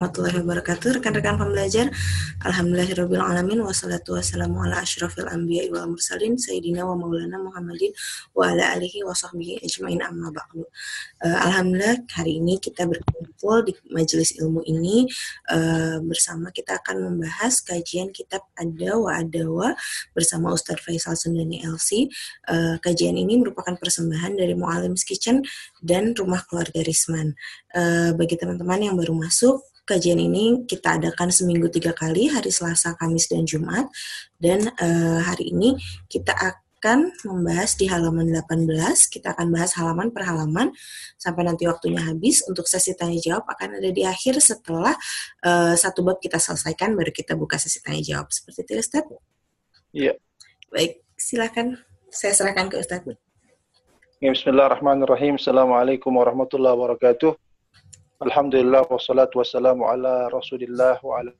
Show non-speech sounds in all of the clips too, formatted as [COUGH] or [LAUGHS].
warahmatullahi wabarakatuh. Rekan-rekan pembelajar, Alhamdulillahirabbil alamin wassalatu wassalamu ala asyrafil anbiya'i wal mursalin sayyidina wa maulana Muhammadin wa ala alihi wa sahbihi ajmain amma ba'du. Uh, Alhamdulillah hari ini kita berkumpul di majelis ilmu ini uh, bersama kita akan membahas kajian kitab Ada wa Adawa bersama Ustadz Faisal Sundani LC. Uh, kajian ini merupakan persembahan dari Mualim's Kitchen dan Rumah Keluarga Risman. Uh, bagi teman-teman yang baru masuk, kajian ini kita adakan seminggu tiga kali, hari Selasa, Kamis, dan Jumat. Dan uh, hari ini kita akan membahas di halaman 18, kita akan bahas halaman per halaman sampai nanti waktunya habis. Untuk sesi tanya jawab akan ada di akhir setelah uh, satu bab kita selesaikan, baru kita buka sesi tanya jawab. Seperti itu, Ustaz? Iya. Baik, silakan. Saya serahkan ke Ustaz. Bismillahirrahmanirrahim. Assalamualaikum warahmatullahi wabarakatuh. Alhamdulillah wassalatu wassalamu ala Rasulillah wa ala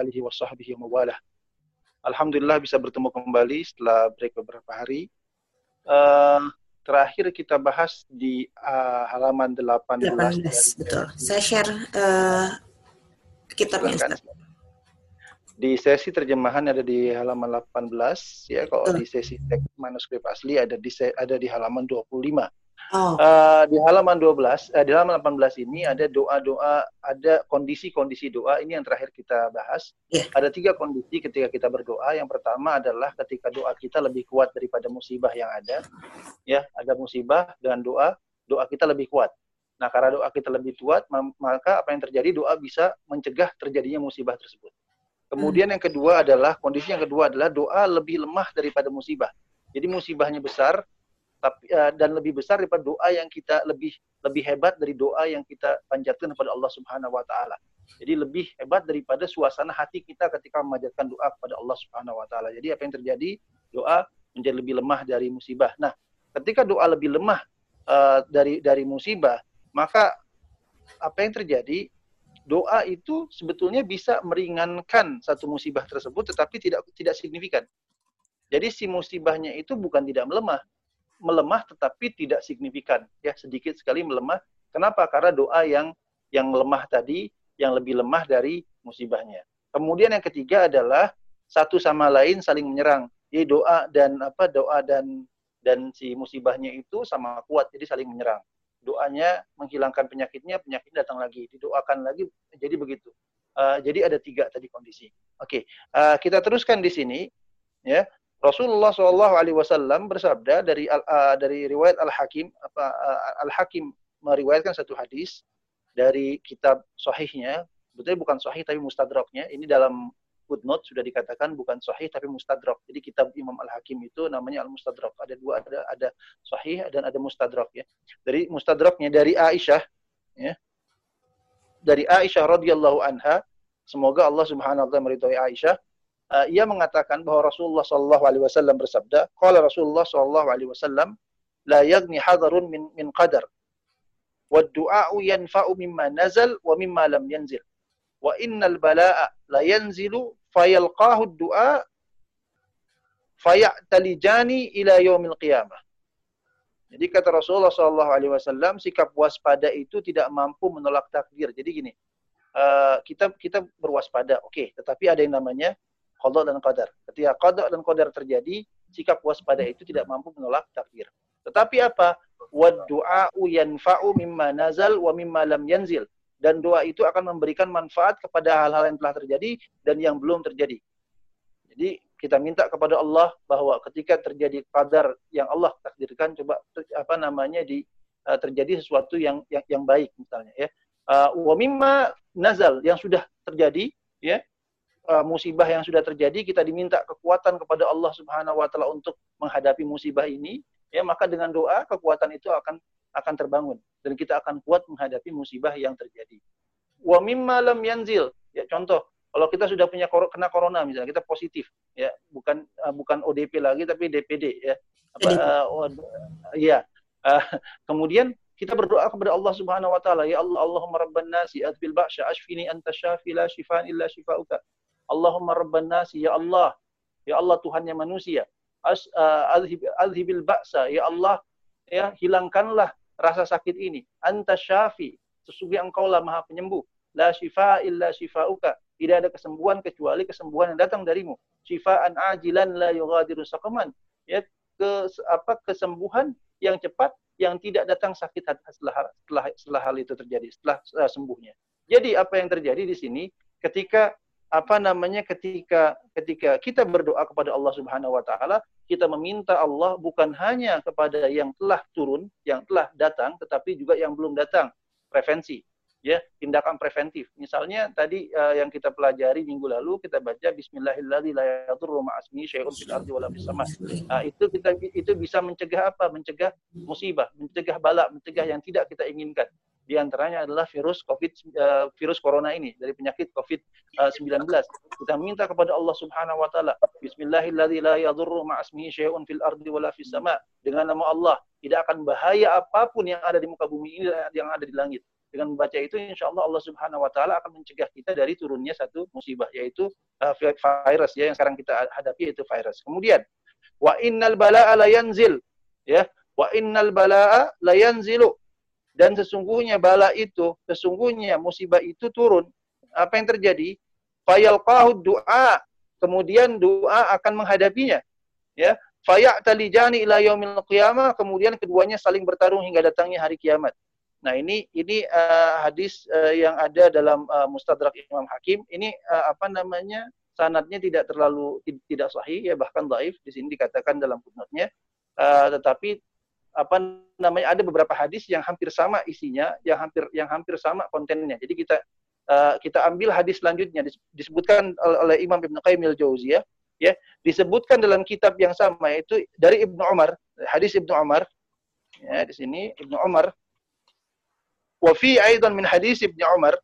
alihi wa sahbihi mawalah. Alhamdulillah bisa bertemu kembali setelah break beberapa hari. Uh, terakhir kita bahas di uh, halaman 18. 18, betul. Saya share uh, kitabnya Ustaz. Di sesi terjemahan ada di halaman 18 ya kalau betul. di sesi teks manuskrip asli ada di ada di halaman 25. Oh. Uh, di halaman 12, uh, di halaman 18 ini ada doa-doa, ada kondisi-kondisi doa. Ini yang terakhir kita bahas. Yeah. Ada tiga kondisi ketika kita berdoa. Yang pertama adalah ketika doa kita lebih kuat daripada musibah yang ada. Ya, ada musibah dengan doa, doa kita lebih kuat. Nah, karena doa kita lebih kuat, maka apa yang terjadi doa bisa mencegah terjadinya musibah tersebut. Kemudian hmm. yang kedua adalah kondisi yang kedua adalah doa lebih lemah daripada musibah. Jadi musibahnya besar, tapi uh, dan lebih besar daripada doa yang kita lebih lebih hebat dari doa yang kita panjatkan kepada Allah Subhanahu wa taala. Jadi lebih hebat daripada suasana hati kita ketika memanjatkan doa kepada Allah Subhanahu wa taala. Jadi apa yang terjadi? Doa menjadi lebih lemah dari musibah. Nah, ketika doa lebih lemah uh, dari dari musibah, maka apa yang terjadi? Doa itu sebetulnya bisa meringankan satu musibah tersebut tetapi tidak tidak signifikan. Jadi si musibahnya itu bukan tidak melemah, melemah tetapi tidak signifikan. Ya sedikit sekali melemah. Kenapa? Karena doa yang yang lemah tadi yang lebih lemah dari musibahnya. Kemudian yang ketiga adalah satu sama lain saling menyerang. Jadi doa dan apa doa dan dan si musibahnya itu sama kuat jadi saling menyerang. Doanya menghilangkan penyakitnya penyakit datang lagi. Didoakan lagi jadi begitu. Uh, jadi ada tiga tadi kondisi. Oke okay. uh, kita teruskan di sini ya Rasulullah Shallallahu Alaihi Wasallam bersabda dari uh, dari riwayat Al Hakim apa uh, Al Hakim meriwayatkan satu hadis dari kitab Sahihnya, betulnya bukan Sahih tapi Mustadraknya. Ini dalam footnote sudah dikatakan bukan Sahih tapi Mustadrak. Jadi kitab Imam Al Hakim itu namanya Al Mustadrak. Ada dua ada ada Sahih dan ada Mustadrak ya. Dari Mustadraknya dari Aisyah ya. Dari Aisyah radhiyallahu anha, semoga Allah Subhanahu wa taala meridhai Aisyah uh, ia mengatakan bahwa Rasulullah Shallallahu Alaihi Wasallam bersabda, kalau Rasulullah Shallallahu Alaihi Wasallam, la yagni hadarun min min qadar, wa du'a'u yanfa'u mimma nazal wa mimma lam yanzil, wa innal bala'a la yanzilu fayalqahu du'a fayatalijani ila yaumil qiyamah. Jadi kata Rasulullah Shallallahu Alaihi Wasallam, sikap waspada itu tidak mampu menolak takdir. Jadi gini, uh, kita kita berwaspada, oke, okay, tetapi ada yang namanya qada dan qadar. Ketika qada dan qadar terjadi, sikap waspada itu tidak mampu menolak takdir. Tetapi apa? Wad du'a'u yanfa'u mimma nazal wa mimma lam yanzil. Dan doa itu akan memberikan manfaat kepada hal-hal yang telah terjadi dan yang belum terjadi. Jadi kita minta kepada Allah bahwa ketika terjadi qadar yang Allah takdirkan coba apa namanya di uh, terjadi sesuatu yang yang, yang baik misalnya ya. Uh, wa mimma nazal yang sudah terjadi ya uh, musibah yang sudah terjadi kita diminta kekuatan kepada Allah Subhanahu wa taala untuk menghadapi musibah ini ya maka dengan doa kekuatan itu akan akan terbangun dan kita akan kuat menghadapi musibah yang terjadi. Wa mimma lam yanzil. Ya contoh kalau kita sudah punya kor kena corona misalnya kita positif ya bukan uh, bukan ODP lagi tapi DPD ya. Apa uh, oh, ya uh, kemudian kita berdoa kepada Allah Subhanahu wa taala ya Allah Allahumma rabban nasi adbil ba'sya ashfini anta syafi la shifaan illa shifauka Allahumma rabban nasi ya Allah ya Allah Tuhannya manusia As, uh, ba'sa ya Allah ya hilangkanlah rasa sakit ini anta syafi sesungguhnya engkau lah maha penyembuh la shifa illa shifauka. Tidak ada kesembuhan kecuali kesembuhan yang datang darimu. Shifaan ajilan la yughadiru saqaman. Ya, ke apa kesembuhan yang cepat yang tidak datang sakit setelah setelah setelah hal itu terjadi setelah uh, sembuhnya. Jadi apa yang terjadi di sini ketika apa namanya ketika ketika kita berdoa kepada Allah Subhanahu wa taala, kita meminta Allah bukan hanya kepada yang telah turun, yang telah datang, tetapi juga yang belum datang, prevensi. Ya, tindakan preventif. Misalnya tadi uh, yang kita pelajari minggu lalu kita baca bismillahirrahmanirrahim Nah, itu kita itu bisa mencegah apa? Mencegah musibah, mencegah bala, mencegah yang tidak kita inginkan di antaranya adalah virus COVID uh, virus corona ini dari penyakit COVID-19. Kita minta kepada Allah Subhanahu wa taala, bismillahirrahmanirrahim fil ardi wala fis sama. Dengan nama Allah, tidak akan bahaya apa pun yang ada di muka bumi ini yang ada di langit. Dengan membaca itu insya Allah Allah Subhanahu wa taala akan mencegah kita dari turunnya satu musibah yaitu uh, virus ya yang sekarang kita hadapi yaitu virus. Kemudian wa innal bala'a la yanzil ya wa innal bala'a la yanzilu dan sesungguhnya bala itu, sesungguhnya musibah itu turun. Apa yang terjadi? Fayalqahu doa. Kemudian doa akan menghadapinya. Ya, faya'talijani ila yaumil qiyamah, kemudian keduanya saling bertarung hingga datangnya hari kiamat. Nah, ini ini uh, hadis uh, yang ada dalam uh, Mustadrak Imam Hakim. Ini uh, apa namanya? sanadnya tidak terlalu tidak sahih ya bahkan dhaif di sini dikatakan dalam footnote-nya. Uh, tetapi apa namanya ada beberapa hadis yang hampir sama isinya, yang hampir yang hampir sama kontennya. Jadi kita uh, kita ambil hadis selanjutnya. Disebutkan oleh Imam Ibnu Qayyim al-Jauziyah ya, disebutkan dalam kitab yang sama yaitu dari Ibnu Umar, hadis Ibnu Umar. Ya, di sini Ibnu Umar. Wa fi aidan min hadis Ibnu Umar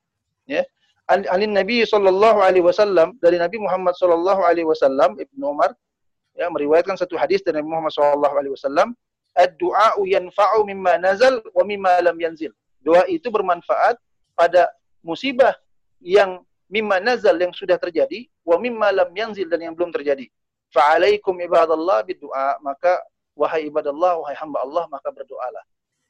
ya. An Nabi sallallahu alaihi wasallam dari Nabi Muhammad sallallahu alaihi wasallam Ibnu Umar ya meriwayatkan satu hadis dari Nabi Muhammad sallallahu alaihi wasallam ad-du'a'u yanfa'u mimma nazal wa mimma lam yanzil. Doa itu bermanfaat pada musibah yang mimma nazal yang sudah terjadi wa mimma lam yanzil dan yang belum terjadi. Fa'alaikum ibadallah biddu'a. Maka wahai ibadallah, wahai hamba Allah, maka berdoalah.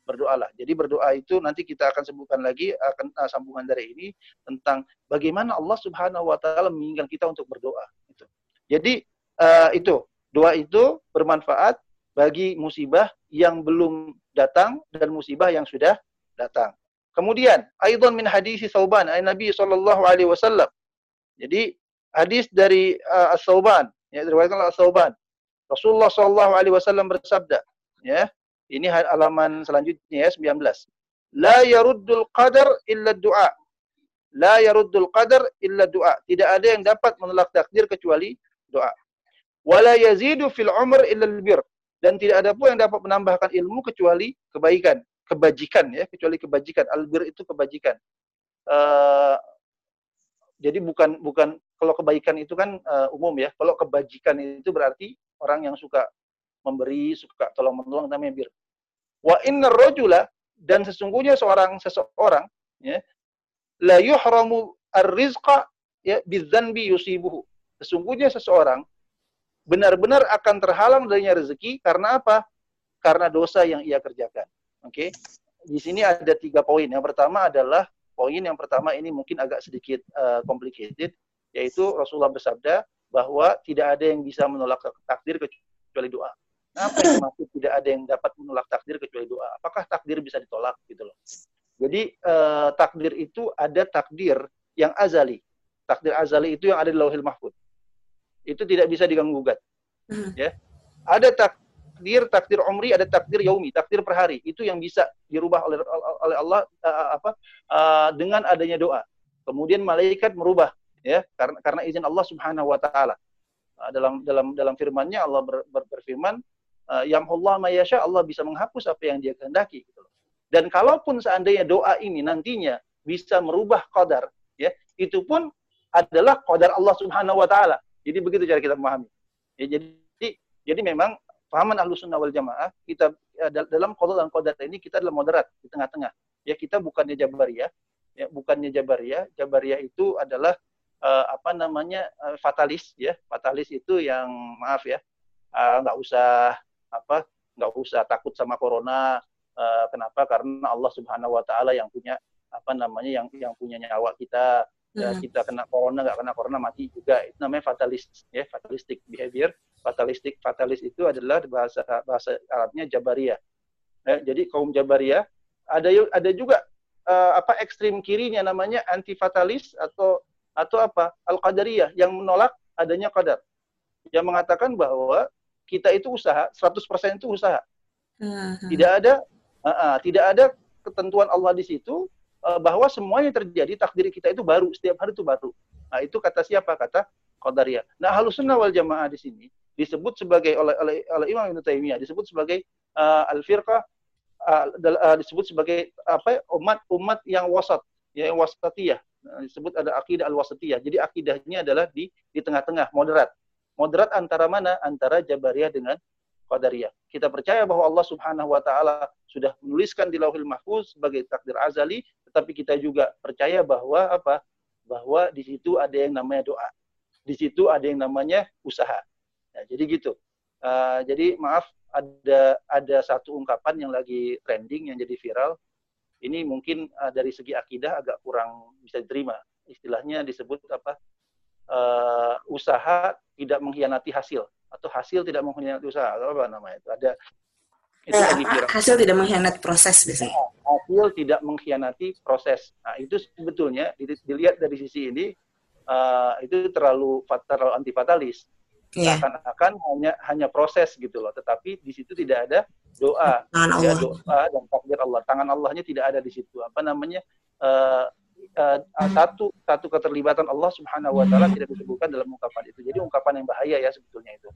Berdoalah. Jadi berdoa itu nanti kita akan sebutkan lagi akan uh, sambungan dari ini tentang bagaimana Allah Subhanahu wa taala menginginkan kita untuk berdoa itu. Jadi uh, itu doa itu bermanfaat bagi musibah yang belum datang dan musibah yang sudah datang. Kemudian, aidan min hadis Sauban, ay Nabi sallallahu alaihi wasallam. Jadi, hadis dari uh, As-Sauban, ya diriwayatkan As-Sauban. Rasulullah sallallahu alaihi wasallam bersabda, ya. Ini halaman selanjutnya ya 19. La yaruddul qadar illa du'a. La yaruddul qadar illa du'a. Tidak ada yang dapat menolak takdir kecuali doa. Wala yazidu fil umr illa al-bir dan tidak ada pun yang dapat menambahkan ilmu kecuali kebaikan, kebajikan ya, kecuali kebajikan. Albir itu kebajikan. Uh, jadi bukan bukan kalau kebaikan itu kan uh, umum ya. Kalau kebajikan itu berarti orang yang suka memberi, suka tolong menolong namanya bir. Wa innar rajula dan sesungguhnya seorang seseorang ya la yuhramu ar-rizqa ya bidzanbi yusibuhu. Sesungguhnya seseorang benar-benar akan terhalang darinya rezeki karena apa? Karena dosa yang ia kerjakan. Oke. Okay? Di sini ada tiga poin. Yang pertama adalah poin yang pertama ini mungkin agak sedikit uh, complicated, yaitu Rasulullah bersabda bahwa tidak ada yang bisa menolak takdir kecuali doa. Apa yang maksud [LAUGHS] tidak ada yang dapat menolak takdir kecuali doa? Apakah takdir bisa ditolak gitu loh? Jadi uh, takdir itu ada takdir yang azali. Takdir azali itu yang ada di Lauhil Mahfud itu tidak bisa diganggu gugat. Hmm. Ya. Ada takdir takdir umri, ada takdir yaumi, takdir per hari. Itu yang bisa dirubah oleh oleh Allah uh, apa uh, dengan adanya doa. Kemudian malaikat merubah ya karena karena izin Allah Subhanahu wa taala. Uh, dalam dalam dalam firman-Nya Allah ber, ber, berfirman uh, yamhullah mayasya Allah bisa menghapus apa yang dia kehendaki gitu Dan kalaupun seandainya doa ini nantinya bisa merubah qadar ya, itu pun adalah qadar Allah Subhanahu wa taala. Jadi begitu cara kita memahami. Ya, jadi jadi memang pahaman ahlu sunnah wal jamaah kita ya, dalam qadar dan qadar ini kita adalah moderat di tengah-tengah. Ya kita bukannya jabariyah, ya bukannya jabariyah. Jabariyah itu adalah uh, apa namanya uh, fatalis ya. Fatalis itu yang maaf ya uh, nggak usah apa nggak usah takut sama corona. Uh, kenapa? Karena Allah Subhanahu Wa Taala yang punya apa namanya yang yang punya nyawa kita ya hmm. kita kena corona nggak kena corona mati juga. Itu namanya fatalis ya fatalistic behavior. Fatalistic fatalis itu adalah bahasa bahasa Arabnya jabaria ya, jadi kaum jabaria ada ada juga uh, apa ekstrim kirinya namanya anti fatalis atau atau apa? Al qadariyah yang menolak adanya qadar. Yang mengatakan bahwa kita itu usaha 100% itu usaha. Uh-huh. tidak ada uh, uh, tidak ada ketentuan Allah di situ bahwa semuanya terjadi takdir kita itu baru setiap hari itu baru. Nah itu kata siapa? Kata Qadariyah. Nah halusunnah wal jamaah di sini disebut sebagai oleh oleh, oleh Imam Ibnu Taimiyah disebut sebagai uh, al firqah uh, uh, disebut sebagai apa umat umat yang wasat ya wasatiyah nah, disebut ada akidah al wasatiyah jadi akidahnya adalah di di tengah-tengah moderat moderat antara mana antara jabariyah dengan qadariyah kita percaya bahwa Allah Subhanahu wa taala sudah menuliskan di Lauhil Mahfuz sebagai takdir azali tetapi kita juga percaya bahwa apa? Bahwa di situ ada yang namanya doa. Di situ ada yang namanya usaha. Nah, jadi gitu. Uh, jadi maaf ada ada satu ungkapan yang lagi trending yang jadi viral. Ini mungkin uh, dari segi akidah agak kurang bisa diterima. Istilahnya disebut apa? Uh, usaha tidak mengkhianati hasil atau hasil tidak mengkhianati usaha. Apa namanya itu? Ada itu eh, lagi viral. Hasil tidak mengkhianati proses biasanya. Nah, hasil tidak mengkhianati proses. Nah, itu sebetulnya dilihat dari sisi ini uh, itu terlalu terlalu anti fatalis. Yeah. Akan-akan hanya hanya proses gitu loh, tetapi di situ tidak ada doa, tangan ya, doa dan takdir Allah. Tangan Allahnya tidak ada di situ. Apa namanya? Uh, uh, satu satu keterlibatan Allah Subhanahu wa taala tidak disebutkan dalam ungkapan itu. Jadi ungkapan yang bahaya ya sebetulnya itu.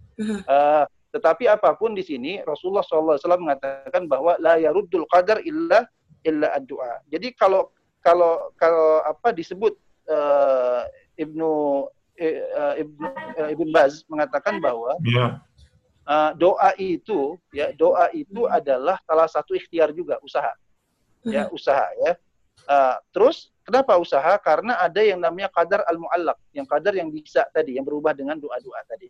Uh, tetapi apa pun di sini Rasulullah SAW mengatakan bahwa la yaruddul qadar illa illa ad-du'a. Jadi kalau kalau kalau apa disebut uh, Ibnu uh, Ibnu uh, Ibn Baz mengatakan bahwa yeah. uh, doa itu ya doa itu adalah salah satu ikhtiar juga usaha. Ya, hmm. usaha ya. Uh, terus kenapa usaha? Karena ada yang namanya kadar al-muallaq, yang kadar yang bisa tadi, yang berubah dengan doa-doa tadi.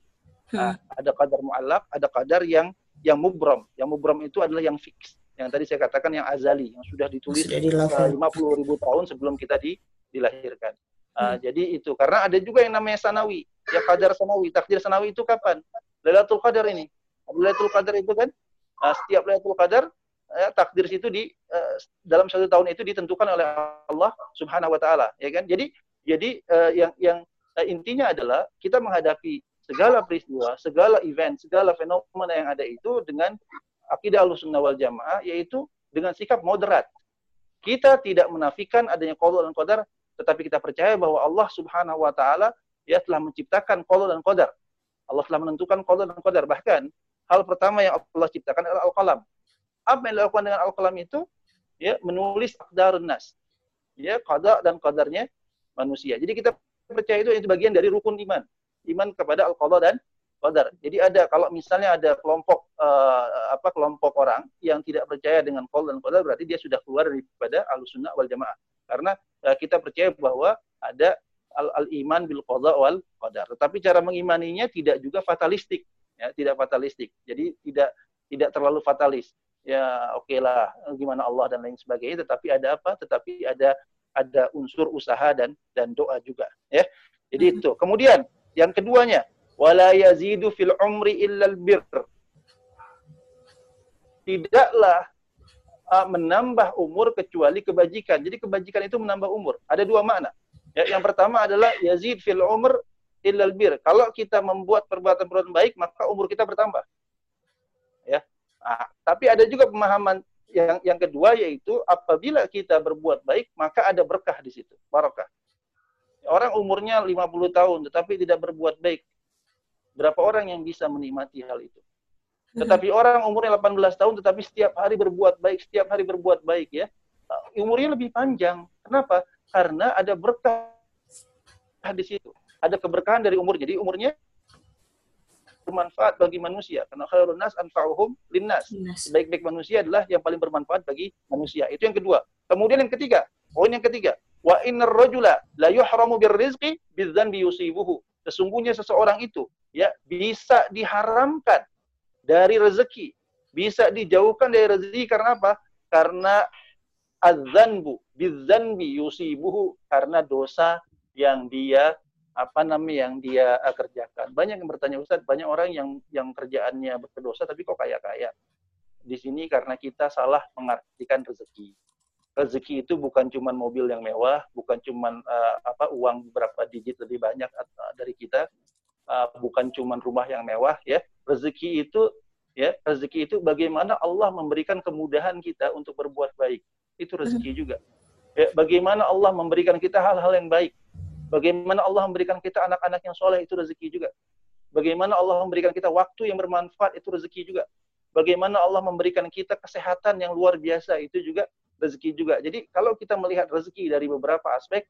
Nah, ada kadar mu'alak, ada kadar yang yang mubram. Yang mubram itu adalah yang fix. Yang tadi saya katakan yang azali, yang sudah ditulis uh, 50 ribu tahun sebelum kita di, dilahirkan. Uh, hmm. Jadi itu karena ada juga yang namanya sanawi, ya kadar sanawi. Takdir sanawi itu kapan? Lailatul Qadar ini. Lailatul Qadar itu kan uh, setiap Lailatul Qadar ya, takdir situ di uh, dalam satu tahun itu ditentukan oleh Allah Subhanahu wa taala, ya kan? Jadi jadi uh, yang yang uh, intinya adalah kita menghadapi segala peristiwa, segala event, segala fenomena yang ada itu dengan akidah al-sunnah wal jamaah, yaitu dengan sikap moderat. Kita tidak menafikan adanya qadar dan qadar, tetapi kita percaya bahwa Allah subhanahu wa ta'ala ya telah menciptakan qadar dan qadar. Allah telah menentukan qadar dan qadar. Bahkan, hal pertama yang Allah ciptakan adalah al-qalam. Apa yang dilakukan dengan al-qalam itu? Ya, menulis aqdarun nas. Ya, qadar dan qadarnya manusia. Jadi kita percaya itu itu bagian dari rukun iman iman kepada al-qadha dan qadar. Jadi ada kalau misalnya ada kelompok uh, apa kelompok orang yang tidak percaya dengan qadar dan qadar berarti dia sudah keluar daripada al-sunnah wal jamaah. Karena uh, kita percaya bahwa ada al-iman bil qadha wal qadar. Tetapi cara mengimaninya tidak juga fatalistik, ya, tidak fatalistik. Jadi tidak tidak terlalu fatalis. Ya, oke okay lah gimana Allah dan lain sebagainya, tetapi ada apa? Tetapi ada ada unsur usaha dan dan doa juga, ya. Jadi hmm. itu. Kemudian yang keduanya, wala yazidu fil umri illal bir. Tidaklah uh, menambah umur kecuali kebajikan. Jadi kebajikan itu menambah umur. Ada dua makna. Ya, yang pertama adalah yazid fil umr illal bir. Kalau kita membuat perbuatan-perbuatan baik, maka umur kita bertambah. Nah, tapi ada juga pemahaman yang yang kedua yaitu apabila kita berbuat baik, maka ada berkah di situ, barakah. Orang umurnya 50 tahun tetapi tidak berbuat baik. Berapa orang yang bisa menikmati hal itu? Hmm. Tetapi orang umurnya 18 tahun tetapi setiap hari berbuat baik, setiap hari berbuat baik ya. Umurnya lebih panjang. Kenapa? Karena ada berkah di situ. Ada keberkahan dari umur. Jadi umurnya bermanfaat bagi manusia. Karena khairun nas anfa'uhum linnas. Sebaik-baik manusia adalah yang paling bermanfaat bagi manusia. Itu yang kedua. Kemudian yang ketiga, poin yang ketiga, Wa innar rajula la yuhramu birrizqi bidzanbi yusibuhu. Sesungguhnya seseorang itu ya bisa diharamkan dari rezeki, bisa dijauhkan dari rezeki karena apa? Karena adzanbu bidzanbi yusibuhu karena dosa yang dia apa namanya yang dia uh, kerjakan. Banyak yang bertanya Ustaz, banyak orang yang yang kerjaannya berdosa tapi kok kaya-kaya. Di sini karena kita salah mengartikan rezeki. Rezeki itu bukan cuma mobil yang mewah, bukan cuma uh, apa uang berapa digit lebih banyak uh, dari kita, uh, bukan cuma rumah yang mewah ya. Rezeki itu ya, rezeki itu bagaimana Allah memberikan kemudahan kita untuk berbuat baik. Itu rezeki juga. Ya, bagaimana Allah memberikan kita hal-hal yang baik Bagaimana Allah memberikan kita anak-anak yang soleh itu rezeki juga. Bagaimana Allah memberikan kita waktu yang bermanfaat itu rezeki juga. Bagaimana Allah memberikan kita kesehatan yang luar biasa itu juga rezeki juga. Jadi kalau kita melihat rezeki dari beberapa aspek,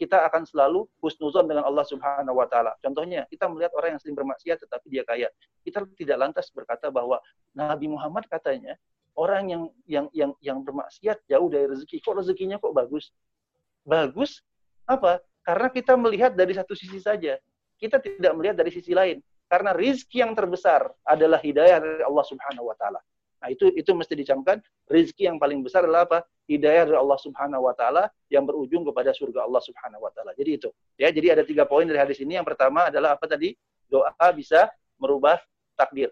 kita akan selalu husnuzon dengan Allah Subhanahu wa taala. Contohnya, kita melihat orang yang sering bermaksiat tetapi dia kaya. Kita tidak lantas berkata bahwa Nabi Muhammad katanya orang yang yang yang yang bermaksiat jauh dari rezeki. Kok rezekinya kok bagus? Bagus apa? Karena kita melihat dari satu sisi saja. Kita tidak melihat dari sisi lain. Karena rizki yang terbesar adalah hidayah dari Allah Subhanahu wa taala. Nah, itu itu mesti dicamkan. Rizki yang paling besar adalah apa? Hidayah dari Allah Subhanahu wa taala yang berujung kepada surga Allah Subhanahu wa taala. Jadi itu. Ya, jadi ada tiga poin dari hadis ini. Yang pertama adalah apa tadi? Doa bisa merubah takdir.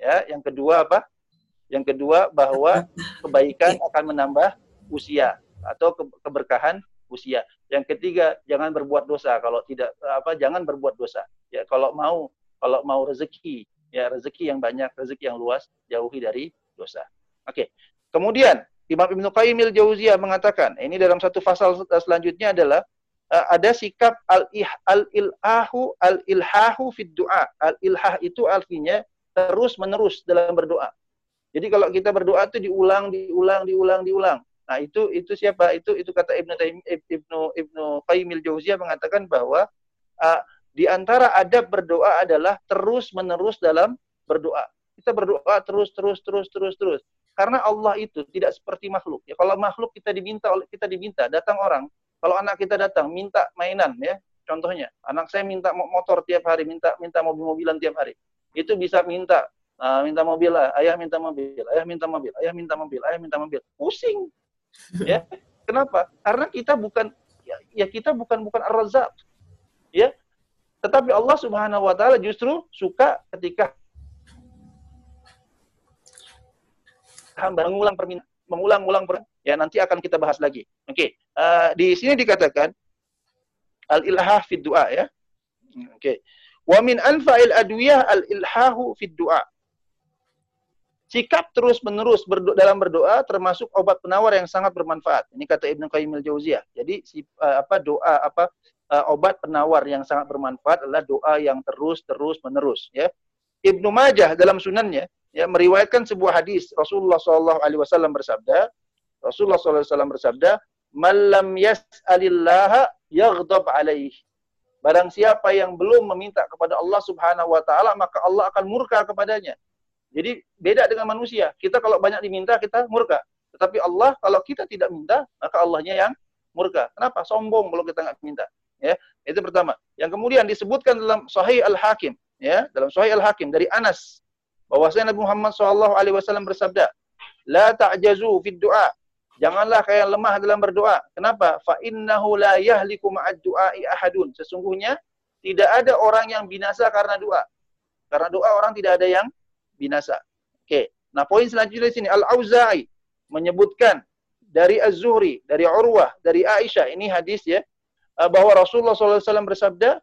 Ya, yang kedua apa? Yang kedua bahwa kebaikan akan menambah usia atau keberkahan usia. Yang ketiga, jangan berbuat dosa. Kalau tidak apa, jangan berbuat dosa. Ya, kalau mau kalau mau rezeki, ya rezeki yang banyak, rezeki yang luas, jauhi dari dosa. Oke. Kemudian Imam Ibnu Qayyim al-Jauziyah mengatakan, ini dalam satu pasal selanjutnya adalah uh, ada sikap al-ilhahu al-ilhahu fid du'a. Al-ilhah itu artinya terus menerus dalam berdoa. Jadi kalau kita berdoa itu diulang, diulang, diulang, diulang. Nah, itu itu siapa? Itu itu kata Ibnu Ibnu Ibnu Qayyim Jauziyah mengatakan bahwa uh, di antara adab berdoa adalah terus-menerus dalam berdoa. Kita berdoa terus terus terus terus terus. Karena Allah itu tidak seperti makhluk. Ya, kalau makhluk kita diminta oleh kita diminta datang orang, kalau anak kita datang minta mainan ya, contohnya anak saya minta motor tiap hari, minta minta mobil-mobilan tiap hari. Itu bisa minta uh, minta mobil ayah minta mobil, ayah minta mobil, ayah minta mobil, ayah minta mobil. Pusing ya kenapa karena kita bukan ya, ya kita bukan bukan ar-razzaq ya tetapi Allah Subhanahu wa taala justru suka ketika hamba mengulang permintaan mengulang-ulang ya nanti akan kita bahas lagi oke okay. uh, eh, di sini dikatakan al ilhah fid du'a ya oke okay. wa min anfa'il adwiyah al ilhahu fid du'a Sikap terus-menerus berdo dalam berdoa termasuk obat penawar yang sangat bermanfaat. Ini kata Ibnu Qayyim al-Jauziyah. Jadi si, uh, apa doa apa uh, obat penawar yang sangat bermanfaat adalah doa yang terus-terus menerus ya. Ibnu Majah dalam sunannya ya meriwayatkan sebuah hadis Rasulullah SAW alaihi wasallam bersabda, Rasulullah SAW bersabda, "Malam yas'alillaha yaghdab alaih." Barang siapa yang belum meminta kepada Allah Subhanahu wa taala, maka Allah akan murka kepadanya. Jadi beda dengan manusia. Kita kalau banyak diminta kita murka. Tetapi Allah kalau kita tidak minta maka Allahnya yang murka. Kenapa? Sombong kalau kita nggak minta. Ya, itu pertama. Yang kemudian disebutkan dalam Sahih Al Hakim, ya, dalam Sahih Al Hakim dari Anas bahwasanya Nabi Muhammad SAW alaihi wasallam bersabda, "La ta'jazu fid du'a." Janganlah kalian lemah dalam berdoa. Kenapa? Fa innahu la yahliku ahadun. Sesungguhnya tidak ada orang yang binasa karena doa. Karena doa orang tidak ada yang binasa. Oke. Nah, poin selanjutnya di sini Al-Auza'i menyebutkan dari Az-Zuhri, dari Urwah, dari Aisyah. Ini hadis ya eh, bahwa Rasulullah SAW bersabda,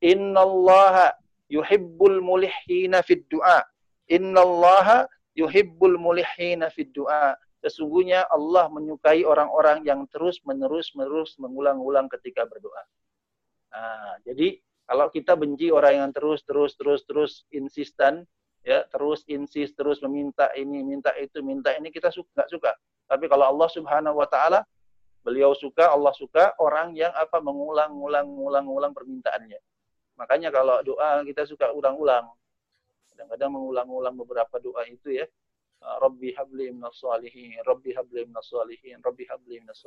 "Innallaha yuhibbul mulihina fid du'a." Innallaha yuhibbul mulihina fid du'a. Sesungguhnya Allah menyukai orang-orang yang terus menerus menerus mengulang-ulang ketika berdoa. Nah, jadi kalau kita benci orang yang terus terus terus terus insistan ya terus insis terus meminta ini minta itu minta ini kita suka nggak suka. Tapi kalau Allah Subhanahu wa taala beliau suka Allah suka orang yang apa mengulang-ulang-ulang-ulang permintaannya. Makanya kalau doa kita suka ulang-ulang. Kadang-kadang mengulang-ulang beberapa doa itu ya. Rabbi habli minas salihin Rabbi habli minas salihin Rabbi habli minas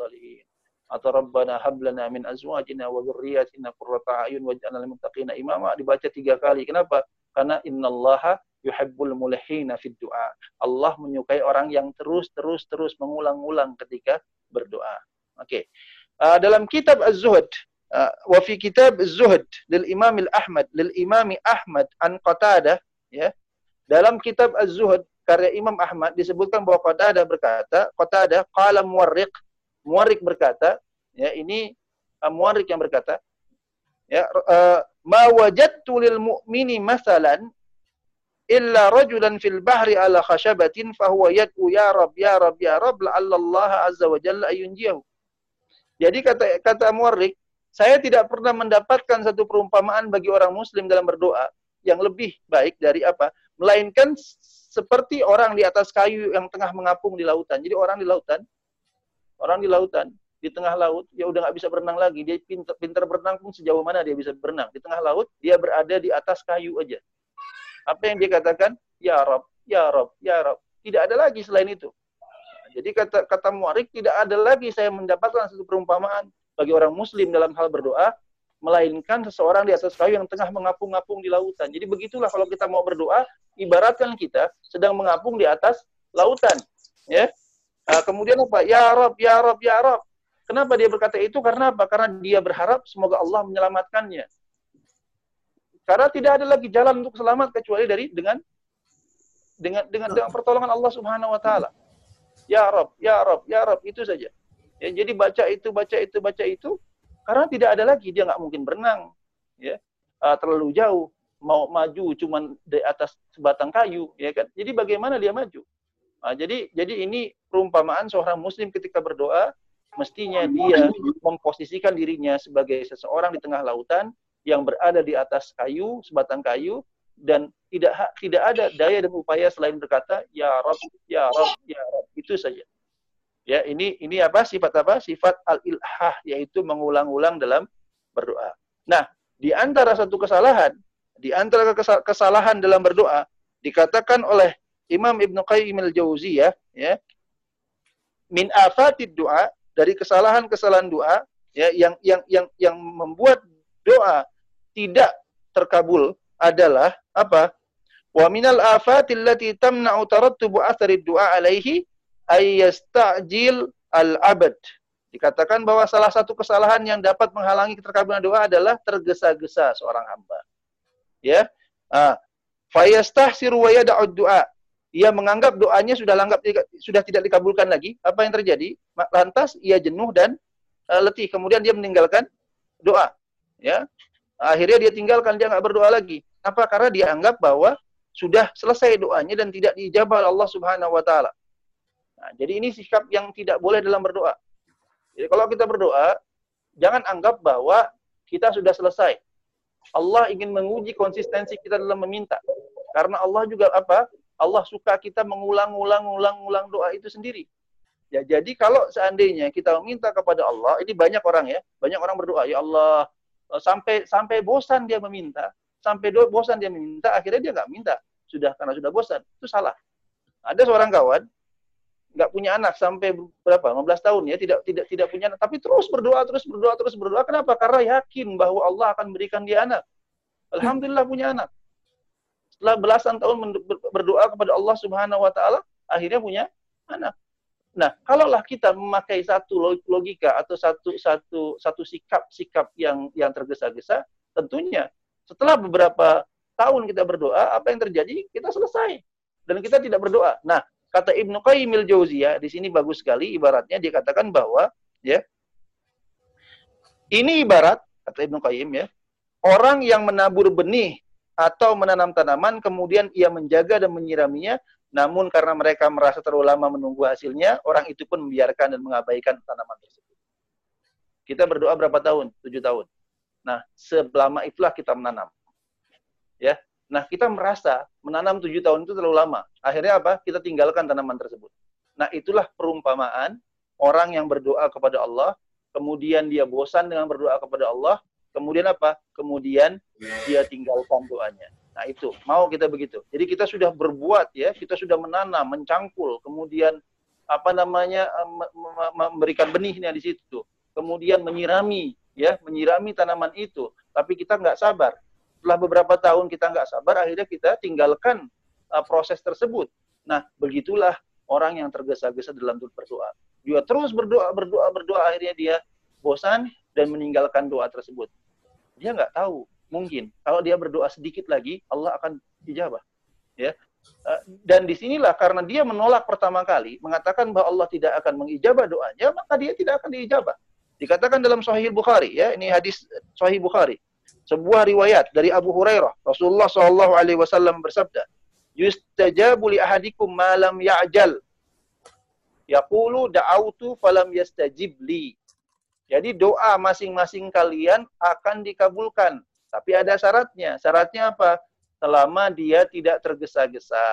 atau Rabbana hablana min azwajina wa dzurriyyatina qurrata a'yun waj'alna lil muttaqina imama. Dibaca tiga kali. Kenapa? Karena innallaha yuhibbul mulihina fid du'a. Allah menyukai orang yang terus terus mengulang-ulang ketika berdoa. Oke. Okay. Uh, dalam kitab Az-Zuhd uh, wa fi kitab Az-Zuhd lil Imam Al-Ahmad lil Imam Ahmad an Qatadah ya. Dalam kitab Az-Zuhd karya Imam Ahmad disebutkan bahwa Qatadah berkata, Qatadah qala muwarriq, muwarriq berkata, ya ini uh, muwarriq yang berkata, ya uh, ma wajadtu lil mu'mini masalan illa rajulan fil bahri ala khashabatin fahuwa yad'u ya rab ya rab ya rab la'alla Allah azza wa jalla ayunjiyahu. Jadi kata kata Muarrik, saya tidak pernah mendapatkan satu perumpamaan bagi orang muslim dalam berdoa yang lebih baik dari apa? Melainkan seperti orang di atas kayu yang tengah mengapung di lautan. Jadi orang di lautan, orang di lautan, di tengah laut, ya udah nggak bisa berenang lagi. Dia pinter, pinter berenang pun sejauh mana dia bisa berenang. Di tengah laut, dia berada di atas kayu aja. Apa yang dia katakan? Ya Rob, Ya Rob, Ya Rob. Tidak ada lagi selain itu. Jadi kata kata Muarik tidak ada lagi saya mendapatkan satu perumpamaan bagi orang muslim dalam hal berdoa melainkan seseorang di atas kayu yang tengah mengapung-ngapung di lautan. Jadi begitulah kalau kita mau berdoa, ibaratkan kita sedang mengapung di atas lautan, ya. Nah, kemudian apa? Ya Rob, Ya Rob, Ya Rob. Kenapa dia berkata itu? Karena apa? Karena dia berharap semoga Allah menyelamatkannya. Karena tidak ada lagi jalan untuk selamat kecuali dari dengan dengan dengan dengan pertolongan Allah Subhanahu wa taala. Ya Rob, ya Rob, ya Rob, itu saja. Ya, jadi baca itu, baca itu, baca itu karena tidak ada lagi. Dia nggak mungkin berenang ya. Uh, terlalu jauh. Mau maju cuman di atas sebatang kayu ya kan? Jadi bagaimana dia maju? Nah, jadi jadi ini perumpamaan seorang muslim ketika berdoa mestinya dia memposisikan dirinya sebagai seseorang di tengah lautan yang berada di atas kayu, sebatang kayu, dan tidak tidak ada daya dan upaya selain berkata ya Rob, ya Rob, ya Rob. Itu saja. Ya, ini ini apa sifat apa? Sifat al-ilhah yaitu mengulang-ulang dalam berdoa. Nah, di antara satu kesalahan, di antara kesalahan dalam berdoa dikatakan oleh Imam Ibnu Qayyim al-Jauziyah ya, min afatid doa dari kesalahan-kesalahan doa ya yang yang yang yang membuat doa tidak terkabul adalah apa? Wa minal afatil lati tamna'u tarattubu athari du'a alaihi ayyasta'jil al-abad. Dikatakan bahwa salah satu kesalahan yang dapat menghalangi keterkabulan doa adalah tergesa-gesa seorang hamba. Ya. Ah, fayastahsiru wa yada'u du'a. Ia menganggap doanya sudah langgap sudah tidak dikabulkan lagi. Apa yang terjadi? Lantas ia jenuh dan uh, letih. Kemudian dia meninggalkan doa. Ya, Akhirnya dia tinggalkan, dia nggak berdoa lagi. Apa? Karena dia anggap bahwa sudah selesai doanya dan tidak dijabah Allah Subhanahu wa taala. Nah, jadi ini sikap yang tidak boleh dalam berdoa. Jadi kalau kita berdoa, jangan anggap bahwa kita sudah selesai. Allah ingin menguji konsistensi kita dalam meminta. Karena Allah juga apa? Allah suka kita mengulang-ulang-ulang-ulang doa itu sendiri. Ya, jadi kalau seandainya kita meminta kepada Allah, ini banyak orang ya, banyak orang berdoa, ya Allah, sampai sampai bosan dia meminta, sampai do, bosan dia meminta, akhirnya dia nggak minta, sudah karena sudah bosan, itu salah. Ada seorang kawan nggak punya anak sampai berapa? 15 tahun ya tidak tidak tidak punya anak. Tapi terus berdoa terus berdoa terus berdoa. Kenapa? Karena yakin bahwa Allah akan berikan dia anak. Alhamdulillah punya anak. Setelah belasan tahun berdoa kepada Allah Subhanahu wa taala akhirnya punya anak Nah, kalaulah kita memakai satu logika atau satu satu satu sikap-sikap yang yang tergesa-gesa, tentunya setelah beberapa tahun kita berdoa, apa yang terjadi? Kita selesai dan kita tidak berdoa. Nah, kata Ibnu Qayyim al-Jauziyah di sini bagus sekali ibaratnya dia katakan bahwa ya ini ibarat kata Ibnu Qayyim ya, orang yang menabur benih atau menanam tanaman kemudian ia menjaga dan menyiraminya namun karena mereka merasa terlalu lama menunggu hasilnya, orang itu pun membiarkan dan mengabaikan tanaman tersebut. Kita berdoa berapa tahun? Tujuh tahun. Nah, selama itulah kita menanam. Ya, Nah, kita merasa menanam tujuh tahun itu terlalu lama. Akhirnya apa? Kita tinggalkan tanaman tersebut. Nah, itulah perumpamaan orang yang berdoa kepada Allah, kemudian dia bosan dengan berdoa kepada Allah, kemudian apa? Kemudian dia tinggalkan doanya. Nah itu, mau kita begitu. Jadi kita sudah berbuat ya, kita sudah menanam, mencangkul, kemudian apa namanya memberikan benihnya di situ, kemudian menyirami ya, menyirami tanaman itu. Tapi kita nggak sabar. Setelah beberapa tahun kita nggak sabar, akhirnya kita tinggalkan uh, proses tersebut. Nah, begitulah orang yang tergesa-gesa dalam berdoa. Dia terus berdoa, berdoa, berdoa, akhirnya dia bosan dan meninggalkan doa tersebut. Dia nggak tahu, mungkin kalau dia berdoa sedikit lagi, Allah akan ijabah. Ya, uh, dan di sinilah karena dia menolak pertama kali, mengatakan bahwa Allah tidak akan mengijabah doanya, maka dia tidak akan diijabah. Dikatakan dalam Sahih Bukhari, ya, ini hadis Sahih Bukhari. Sebuah riwayat dari Abu Hurairah, Rasulullah Shallallahu alaihi wasallam bersabda, "Yustajabu li ahadikum ma lam ya'jal." Yaqulu da'autu falam yastajib li. Jadi doa masing-masing kalian akan dikabulkan. Tapi ada syaratnya. Syaratnya apa? Selama dia tidak tergesa-gesa.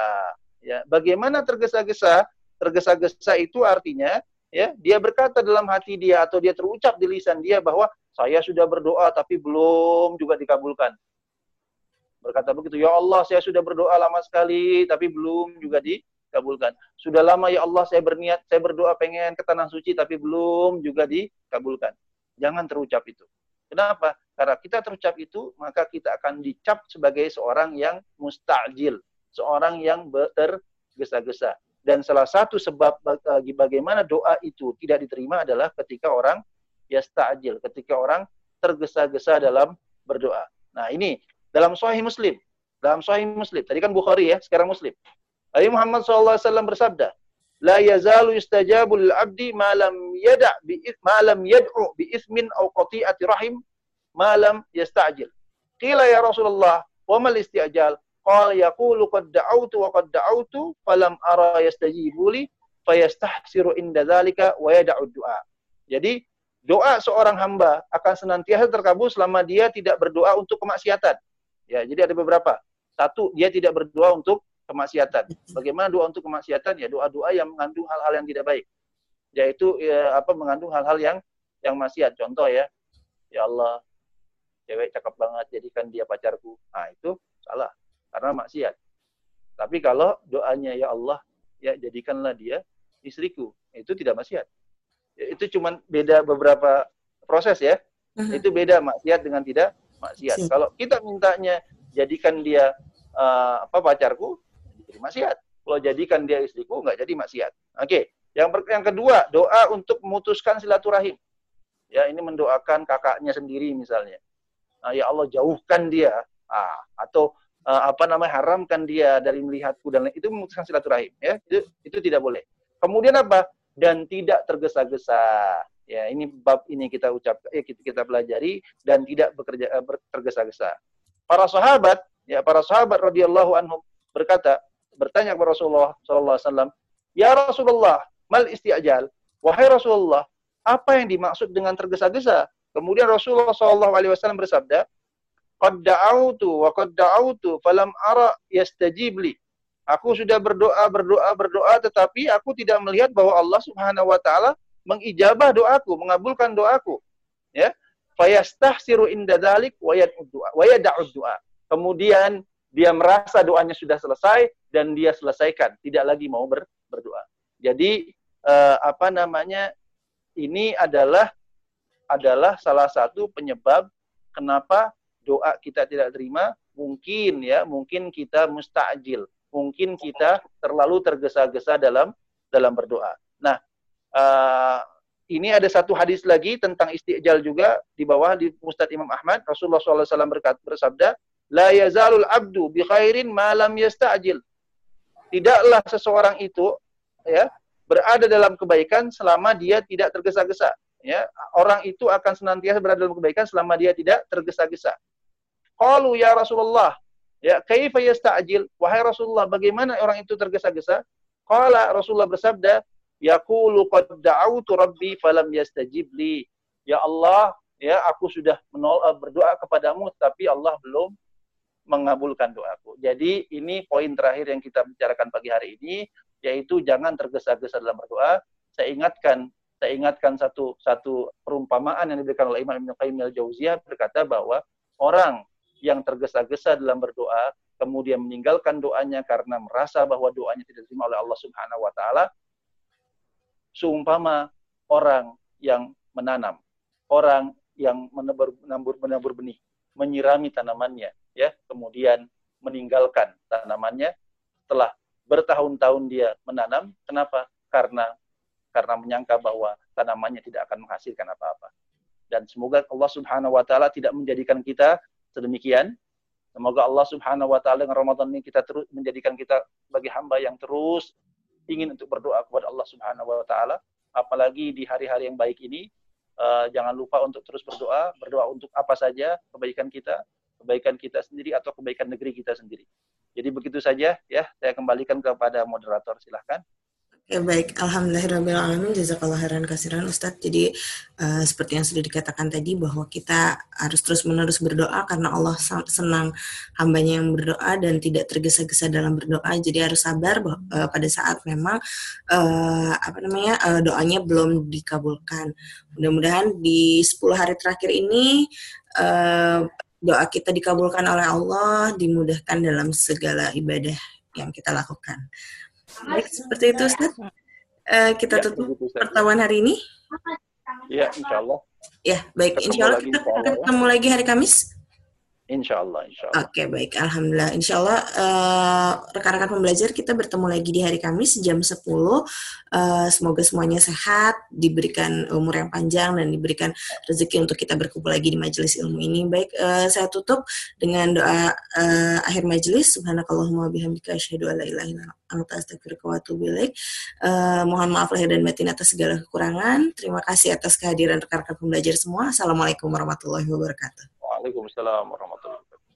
Ya, bagaimana tergesa-gesa? Tergesa-gesa itu artinya ya dia berkata dalam hati dia atau dia terucap di lisan dia bahwa saya sudah berdoa tapi belum juga dikabulkan. Berkata begitu, ya Allah saya sudah berdoa lama sekali tapi belum juga dikabulkan. Sudah lama ya Allah saya berniat, saya berdoa pengen ke tanah suci tapi belum juga dikabulkan. Jangan terucap itu. Kenapa? Karena kita terucap itu, maka kita akan dicap sebagai seorang yang mustajil, seorang yang tergesa-gesa. Dan salah satu sebab bagi bagaimana doa itu tidak diterima adalah ketika orang yasta'jil, ketika orang tergesa-gesa dalam berdoa. Nah, ini dalam Sahih Muslim. Dalam Sahih Muslim. Tadi kan Bukhari ya, sekarang Muslim. Nabi Muhammad SAW bersabda, La yazalu yustajabu lil abdi ma lam yada' bi ma lam yad'u bi ismin aw qati'ati rahim ma lam yasta'jil. Qila ya Rasulullah, wa mal isti'jal? Qala yaqulu qad da'awtu wa qad da'awtu falam ara yastajibu li fayastahsiru inda dzalika wa yad'u du'a. Jadi doa seorang hamba akan senantiasa terkabul selama dia tidak berdoa untuk kemaksiatan. Ya, jadi ada beberapa. Satu, dia tidak berdoa untuk kemaksiatan. Bagaimana doa untuk kemaksiatan? Ya doa-doa yang mengandung hal-hal yang tidak baik. Yaitu ya, apa mengandung hal-hal yang yang maksiat. Contoh ya, ya Allah, cewek cakep banget, jadikan dia pacarku. Nah, itu salah karena maksiat. Tapi kalau doanya ya Allah, ya jadikanlah dia istriku, itu tidak maksiat. Ya, itu cuma beda beberapa proses ya. Uh-huh. Itu beda maksiat dengan tidak maksiat. Kalau kita mintanya jadikan dia uh, apa pacarku, jadi maksiat. Kalau jadikan dia istriku, nggak jadi maksiat. Oke. Okay. Yang yang kedua, doa untuk memutuskan silaturahim. Ya, ini mendoakan kakaknya sendiri misalnya. Nah, ya Allah jauhkan dia. Ah, atau uh, apa namanya haramkan dia dari melihatku dan lain itu memutuskan silaturahim ya itu itu tidak boleh kemudian apa dan tidak tergesa-gesa ya ini bab ini kita ucap ya kita, kita pelajari dan tidak bekerja uh, tergesa-gesa para sahabat ya para sahabat radhiyallahu anhum berkata bertanya kepada Rasulullah sallallahu alaihi wasallam ya Rasulullah mal isti'jal wahai Rasulullah apa yang dimaksud dengan tergesa-gesa kemudian Rasulullah sallallahu alaihi wasallam bersabda qad da'autu wa qad da'autu falam ara yastajib. Aku sudah berdoa, berdoa, berdoa tetapi aku tidak melihat bahwa Allah Subhanahu wa taala mengijabah doaku, mengabulkan doaku. Ya. Fayastahsiru inda dzalik wa yad'u. Kemudian dia merasa doanya sudah selesai dan dia selesaikan, tidak lagi mau ber, berdoa. Jadi eh, apa namanya? Ini adalah adalah salah satu penyebab kenapa doa kita tidak terima, mungkin ya, mungkin kita mustajil, mungkin kita terlalu tergesa-gesa dalam dalam berdoa. Nah, uh, ini ada satu hadis lagi tentang istiqjal juga di bawah di Mustad Imam Ahmad. Rasulullah SAW berkata bersabda, La yazalul abdu bi khairin ma lam yasta'jil. Tidaklah seseorang itu ya berada dalam kebaikan selama dia tidak tergesa-gesa. Ya, orang itu akan senantiasa berada dalam kebaikan selama dia tidak tergesa-gesa. Qalu ya Rasulullah, ya kaifa yasta'jil? Wahai Rasulullah, bagaimana orang itu tergesa-gesa? Qala Rasulullah bersabda, yaqulu qad da'awtu rabbi falam yastajib li. Ya Allah, ya aku sudah menol eh, berdoa kepadamu tapi Allah belum mengabulkan doaku. Jadi ini poin terakhir yang kita bicarakan pagi hari ini yaitu jangan tergesa-gesa dalam berdoa. Saya ingatkan saya ingatkan satu satu perumpamaan yang diberikan oleh Imam Ibnu Qayyim al-Jauziyah berkata bahwa orang yang tergesa-gesa dalam berdoa, kemudian meninggalkan doanya karena merasa bahwa doanya tidak diterima oleh Allah Subhanahu wa taala, seumpama orang yang menanam, orang yang menabur, menabur benih, menyirami tanamannya, ya, kemudian meninggalkan tanamannya, setelah bertahun-tahun dia menanam. Kenapa? Karena karena menyangka bahwa tanamannya tidak akan menghasilkan apa-apa. Dan semoga Allah Subhanahu wa taala tidak menjadikan kita sedemikian. Semoga Allah Subhanahu wa taala dengan Ramadan ini kita terus menjadikan kita sebagai hamba yang terus ingin untuk berdoa kepada Allah Subhanahu wa taala, apalagi di hari-hari yang baik ini uh, jangan lupa untuk terus berdoa, berdoa untuk apa saja? Kebaikan kita, kebaikan kita sendiri atau kebaikan negeri kita sendiri. Jadi begitu saja ya, saya kembalikan kepada moderator. Silahkan. Ya baik, Alhamdulillahirrahmanirrahim, jazakallah khairan kasiran Ustadz. Jadi uh, seperti yang sudah dikatakan tadi bahwa kita harus terus menerus berdoa karena Allah senang hambanya yang berdoa dan tidak tergesa-gesa dalam berdoa. Jadi harus sabar bahwa, uh, pada saat memang uh, apa namanya uh, doanya belum dikabulkan. Mudah-mudahan di 10 hari terakhir ini uh, doa kita dikabulkan oleh Allah, dimudahkan dalam segala ibadah yang kita lakukan. Baik, seperti itu Ustaz. Uh, kita ya, tutup pertemuan hari ini. Ya, insya Allah. Ya, baik. Insya Allah kita ketemu lagi hari Kamis. Insya Allah, insya Allah. Oke, baik. Alhamdulillah. Insya Allah, uh, rekan-rekan pembelajar kita bertemu lagi di hari Kamis jam 10. Uh, eh, semoga semuanya sehat, diberikan umur yang panjang, dan diberikan rezeki untuk kita berkumpul lagi di majelis ilmu ini. Baik, uh, saya tutup dengan doa uh, akhir majelis. Subhanakallahumma bihamdika asyhadu an la ilaha illa anta astaghfiruka wa atubu. Uh, mohon maaf lahir dan batin atas segala kekurangan. Terima kasih atas kehadiran rekan-rekan pembelajar semua. Assalamualaikum warahmatullahi wabarakatuh. Waalaikumsalam warahmatullahi wabarakatuh.